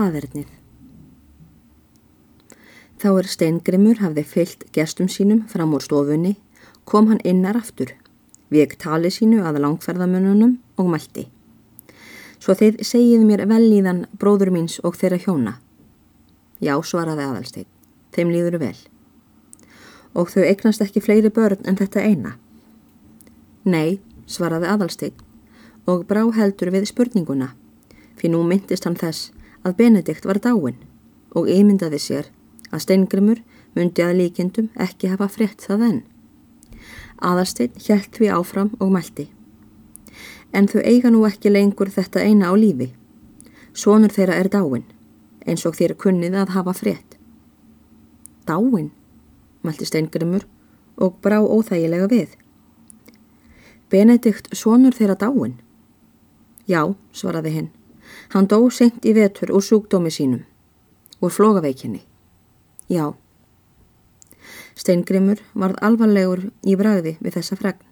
faðernið. Þá er steingrimur hafði fyllt gestum sínum fram úr stofunni, kom hann innar aftur, vek tali sínu að langferðamönunum og mælti. Svo þeir segið mér velíðan bróður míns og þeirra hjóna. Já, svaraði aðalstein, þeim líður vel. Og þau eignast ekki fleiri börn en þetta eina. Nei, svaraði aðalstein og brá heldur við spurninguna, fyrir nú myndist hann þess að Benedikt var dáin og ymyndaði sér að steingrimur myndi að líkindum ekki hafa frétt það enn. Aðarsteinn hjælt því áfram og mælti. En þau eiga nú ekki lengur þetta eina á lífi. Sónur þeirra er dáin, eins og þér kunnið að hafa frétt. Dáin, mælti steingrimur og brá óþægilega við. Benedikt sónur þeirra dáin. Já, svaraði hinn. Hann dó senkt í vetur úr sjúkdómi sínum, úr flógaveikinni. Já. Steingrimur varð alvarlegur í bræði við þessa fregn.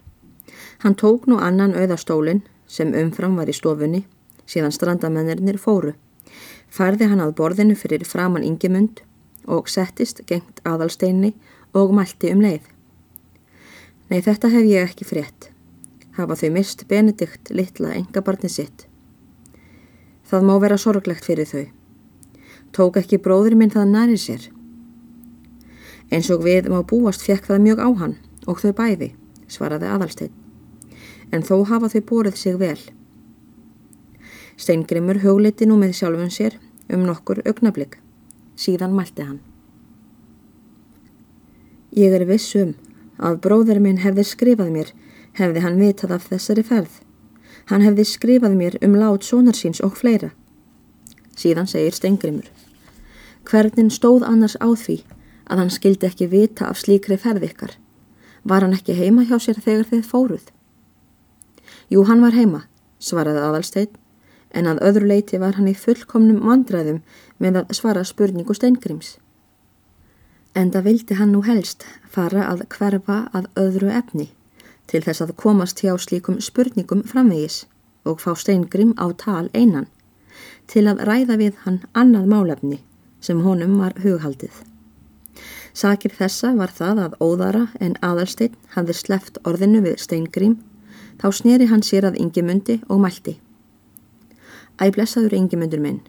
Hann tók nú annan auðastólinn sem umfram var í stofunni síðan strandamennir fóru. Færði hann að borðinu fyrir framann yngjumund og settist gengt aðalsteinni og mælti um leið. Nei þetta hef ég ekki frétt. Hafa þau mist Benedikt litla engabarni sitt. Það má vera sorglegt fyrir þau. Tók ekki bróður minn það næri sér. Eins og við má búast fekk það mjög á hann og þau bæði, svaraði aðalstein. En þó hafa þau bórið sig vel. Steingrimur hugleiti nú með sjálfun sér um nokkur augnablík. Síðan mælti hann. Ég er vissum að bróður minn hefði skrifað mér, hefði hann vitað af þessari ferð. Hann hefði skrifað mér um lát sónarsins og fleira. Síðan segir Steingrimur. Hvernig stóð annars á því að hann skildi ekki vita af slíkri ferð ykkar. Var hann ekki heima hjá sér þegar þið fóruð? Jú, hann var heima, svaraði aðalsteinn, en að öðru leiti var hann í fullkomnum mandræðum með að svara spurningu steingrims. Enda vildi hann nú helst fara að hverfa að öðru efni til þess að komast hjá slíkum spurningum framvegis og fá steingrim á tal einan til að ræða við hann annað málefni sem honum var hughaldið. Sakir þessa var það að óðara en aðalsteinn hafði sleft orðinu við steingrím, þá sneri hann sér að yngimundi og mælti. Æ blessaður yngimundur minn,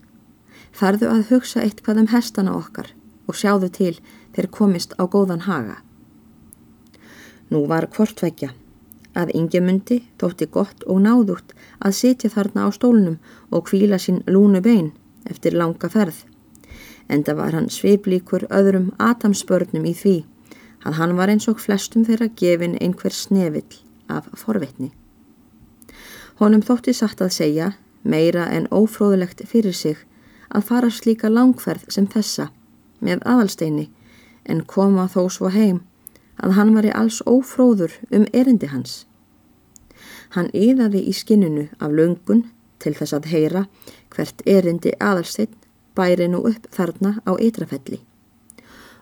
farðu að hugsa eitthvað um hestana okkar og sjáðu til þeir komist á góðan haga. Nú var hvortvekja að yngimundi þótti gott og náðugt að sitja þarna á stólnum og kvíla sín lúnu bein eftir langa ferð enda var hann sveiblíkur öðrum atamspörnum í því að hann var eins og flestum þeirra gefin einhver snevill af forvitni. Honum þótti satt að segja, meira en ófróðulegt fyrir sig, að fara slíka langferð sem þessa með aðalsteini en koma þó svo heim að hann var í alls ófróður um erindi hans. Hann yðaði í skinnunu af löngun til þess að heyra hvert erindi aðalstein bæri nú upp þarna á ytrafelli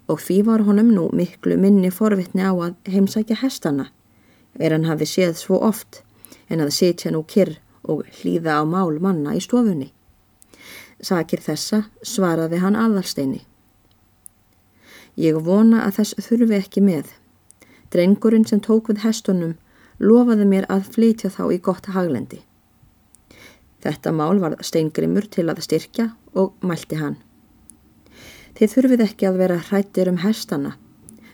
og því var honum nú miklu minni forvitni á að heimsækja hestana er hann hafi séð svo oft en að sitja nú kyrr og hlýða á mál manna í stofunni. Sakir þessa svaraði hann aðalsteini. Ég vona að þess þurfi ekki með. Drengurinn sem tók við hestunum lofaði mér að flytja þá í gott haglendi. Þetta mál var steingrimur til að styrkja og mælti hann. Þið þurfið ekki að vera hrættir um hestana.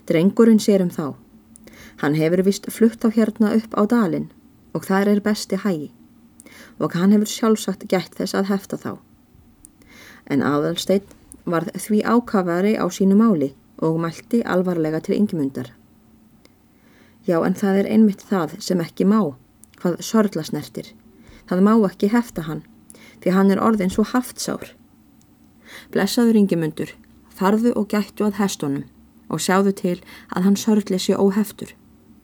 Drengurinn sér um þá. Hann hefur vist flutt á hérna upp á dalin og þar er besti hægi og hann hefur sjálfsagt gætt þess að hefta þá. En aðalsteinn varð því ákafari á sínu máli og mælti alvarlega til yngjumundar. Já en það er einmitt það sem ekki má, hvað sorgla snertir. Það má ekki hefta hann, því hann er orðin svo haftsár. Blessaður yngimundur, farðu og gættu að hestunum og sjáðu til að hann sörgli sér óheftur.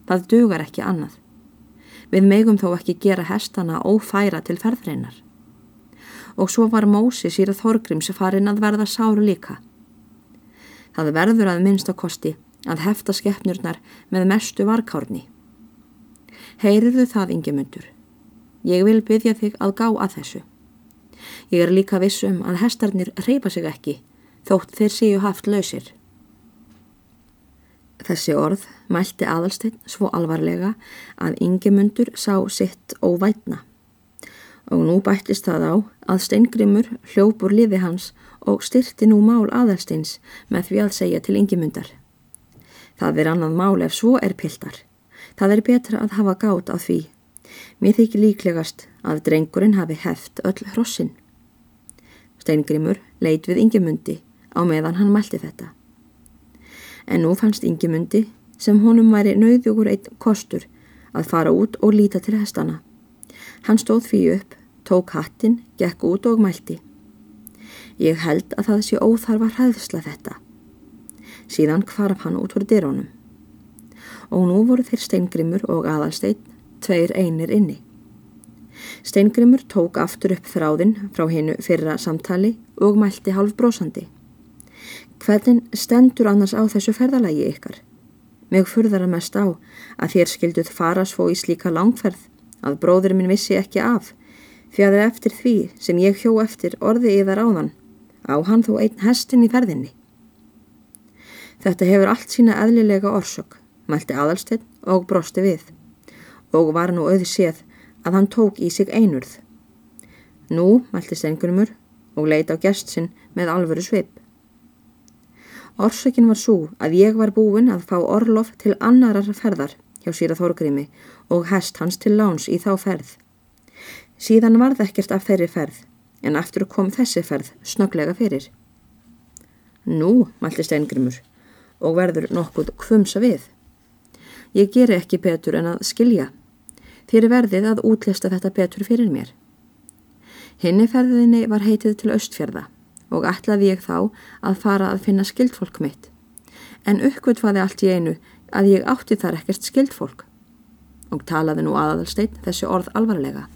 Það dugar ekki annað. Við megum þó ekki gera hestana ófæra til ferðreinar. Og svo var Mósi síra Þorgrims farin að verða sáru líka. Það verður að minnstakosti að hefta skeppnurnar með mestu varkárni. Heyrirðu það, yngimundur? Ég vil byggja þig að gá að þessu. Ég er líka vissum að hestarnir reypa sig ekki, þótt þeir séu haft lausir. Þessi orð mælti aðalsteinn svo alvarlega að yngimundur sá sitt óvætna. Og nú bættist það á að steingrimur hljópur liði hans og styrti nú mál aðalsteins með því að segja til yngimundar. Það er annað mál ef svo er piltar. Það er betra að hafa gát á því. Mér þykir líklegast að drengurinn hafi heft öll hrossin. Steingrimur leit við yngimundi á meðan hann mælti þetta en nú fannst yngimundi sem honum væri nauðugur eitt kostur að fara út og líta til hestana. Hann stóð fyrir upp, tók hattin, gekk út og mælti. Ég held að það sé óþarfa hræðsla þetta. Síðan kvarf hann út úr dyrónum. Og nú voru þeir steingrimur og aðalsteinn, tveir einir inni. Steingrimur tók aftur upp þráðinn frá hennu fyrra samtali og mælti halv brósandi. Hvernig stendur annars á þessu ferðalagi ykkar? Mjög furðar að mest á að þér skilduð fara svo í slíka langferð að bróður minn vissi ekki af því að eftir því sem ég hjó eftir orði yðar áðan á hann þó einn hestin í ferðinni. Þetta hefur allt sína eðlilega orsök, mælti aðalstinn og brosti við og var nú auð séð að hann tók í sig einurð. Nú, mælti Stengurumur og leita á gestsinn með alvöru svip. Orsökin var svo að ég var búin að fá orlof til annarar ferðar hjá síra Þorgrimi og hest hans til láns í þá ferð. Síðan varð ekkert af þeirri ferð en aftur kom þessi ferð snöglega fyrir. Nú, mælti Steingrimur og verður nokkuð kvumsa við. Ég ger ekki betur en að skilja. Þér verðið að útlista þetta betur fyrir mér. Henni ferðinni var heitið til Östfjörða og ætlaði ég þá að fara að finna skildfólk mitt. En uppgötfaði allt í einu að ég átti þar ekkert skildfólk og talaði nú aðalsteinn þessi orð alvarlega.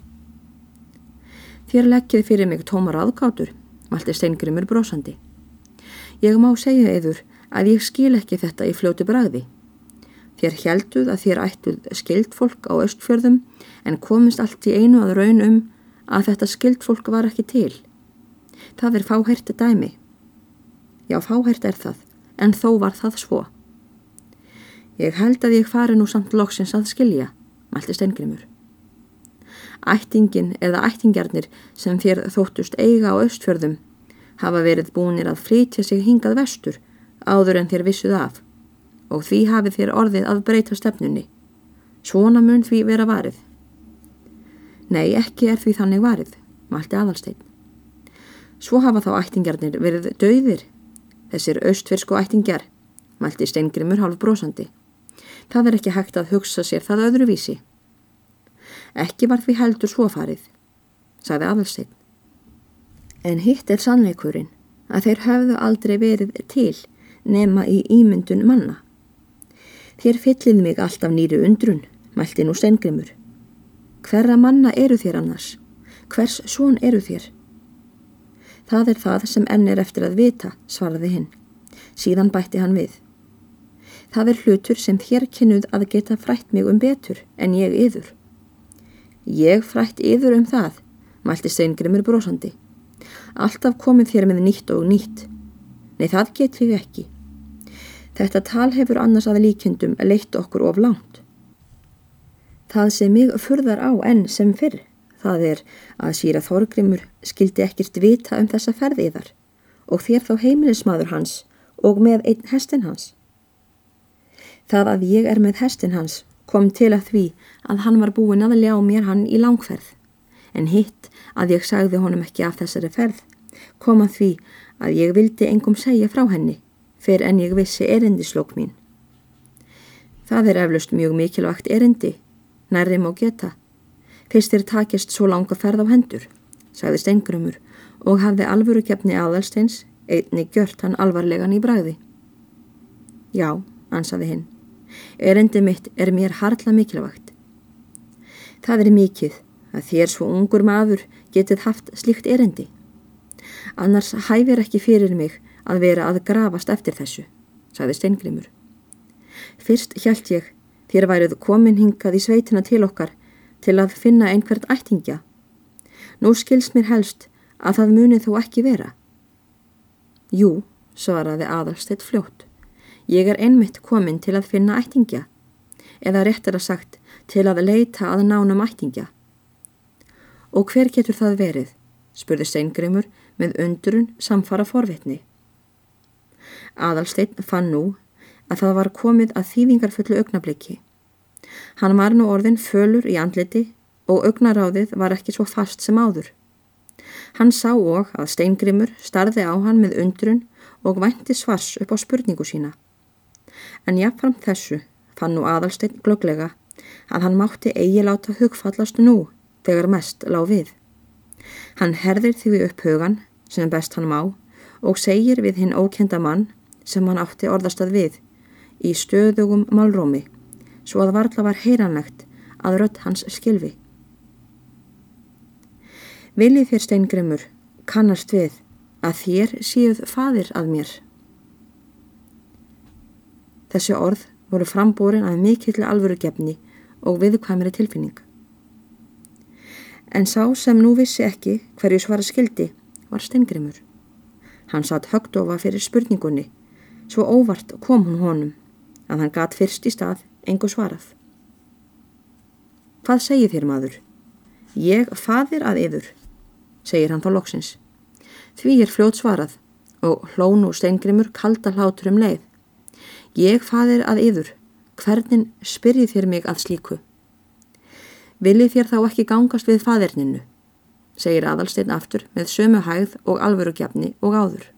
Þér leggið fyrir mig tómar aðkátur, valdi steingrimur brósandi. Ég má segja yfir að ég skil ekki þetta í fljótu bragði. Þér helduð að þér ættuð skildfólk á östfjörðum en komist allt í einu að raun um að þetta skildfólk var ekki til. Það er fáhært dæmi. Já, fáhært er það, en þó var það svo. Ég held að ég fari nú samt loksins að skilja, mælti steingrimur. Ættingin eða ættingjarnir sem þér þóttust eiga á östfjörðum hafa verið búinir að flytja sig hingað vestur áður en þér vissuð af og því hafið þér orðið að breyta stefnunni. Svona mun því vera varið. Nei, ekki er því þannig varið, mælti aðalsteinn. Svo hafa þá ættingjarnir verið döðir. Þessir austfirsku ættingjar, mælti steingrimur halv brosandi. Það er ekki hægt að hugsa sér það öðruvísi. Ekki var því heldur svo farið, sagði aðalsteinn. En hitt er sannleikurinn að þeir höfðu aldrei verið til nema í ímyndun manna. Þér fyllið mig alltaf nýru undrun, mælti nú steingrimur. Hverra manna eru þér annars? Hvers són eru þér? Það er það sem enn er eftir að vita, svaraði hinn. Síðan bætti hann við. Það er hlutur sem þér kynnuð að geta frætt mig um betur en ég yður. Ég frætt yður um það, mælti Steingrimur brosandi. Alltaf komið þér með nýtt og nýtt. Nei, það get við ekki. Þetta tal hefur annars að líkendum leitt okkur of langt. Það sem mig furðar á enn sem fyrr. Það er að síra Þorgrimur skildi ekkert vita um þessa ferðiðar og þér þá heimilismadur hans og með einn hestin hans. Það að ég er með hestin hans kom til að því að hann var búin að ljá mér hann í langferð en hitt að ég sagði honum ekki af þessari ferð kom að því að ég vildi engum segja frá henni fyrir en ég vissi erindislók mín. Það er eflust mjög mikilvægt erindi, nærrim og geta fyrst þér takist svo langa ferð á hendur, sagði Stengrumur og hafði alvöru kefni aðalsteins einni gjört hann alvarlegan í bræði. Já, ansaði hinn, erendi mitt er mér harla mikilvægt. Það er mikið að þér svo ungur maður getið haft slikt erendi. Annars hæfir ekki fyrir mig að vera að grafast eftir þessu, sagði Stengrimur. Fyrst hjælt ég þér værið komin hingað í sveitina til okkar til að finna einhvert ættingja. Nú skils mér helst að það muni þó ekki vera? Jú, svaraði aðalsteitt fljótt. Ég er einmitt komin til að finna ættingja, eða réttar að sagt til að leita að nánum ættingja. Og hver getur það verið? spurði Steingrimur með undrun samfara forvitni. Aðalsteinn fann nú að það var komið að þýðingarfullu augnabliki. Hann var nú orðin fölur í andliti og augnaráðið var ekki svo fast sem áður. Hann sá og að Steingrimur starði á hann með undrun og vænti svars upp á spurningu sína. En jáfnfram þessu fann nú aðalsteinn glöglega að hann mátti eigi láta hugfallast nú þegar mest lág við. Hann herðir því upp hugan sem best hann má og segir við hinn ókenda mann sem hann átti orðastað við í stöðugum málrómi svo að varla var heyranlegt að rött hans skilfi. Viljið þér steingrimur kannast við að þér séuð fadir að mér. Þessi orð voru frambúrin að mikill alvörugefni og viðkvæmri tilfinning. En sá sem nú vissi ekki hverju svara skildi var steingrimur. Hann satt högdofa fyrir spurningunni Svo óvart kom hún honum að hann gat fyrst í stað engu svarað. Hvað segir þér maður? Ég faðir að yður, segir hann þá loksins. Því er fljót svarað og hlónu steingrimur kalda hlátur um leið. Ég faðir að yður, hvernig spyrjið þér mig að slíku? Viljið þér þá ekki gangast við faðirninu, segir aðalstein aftur með sömu hægð og alvörugjafni og áður.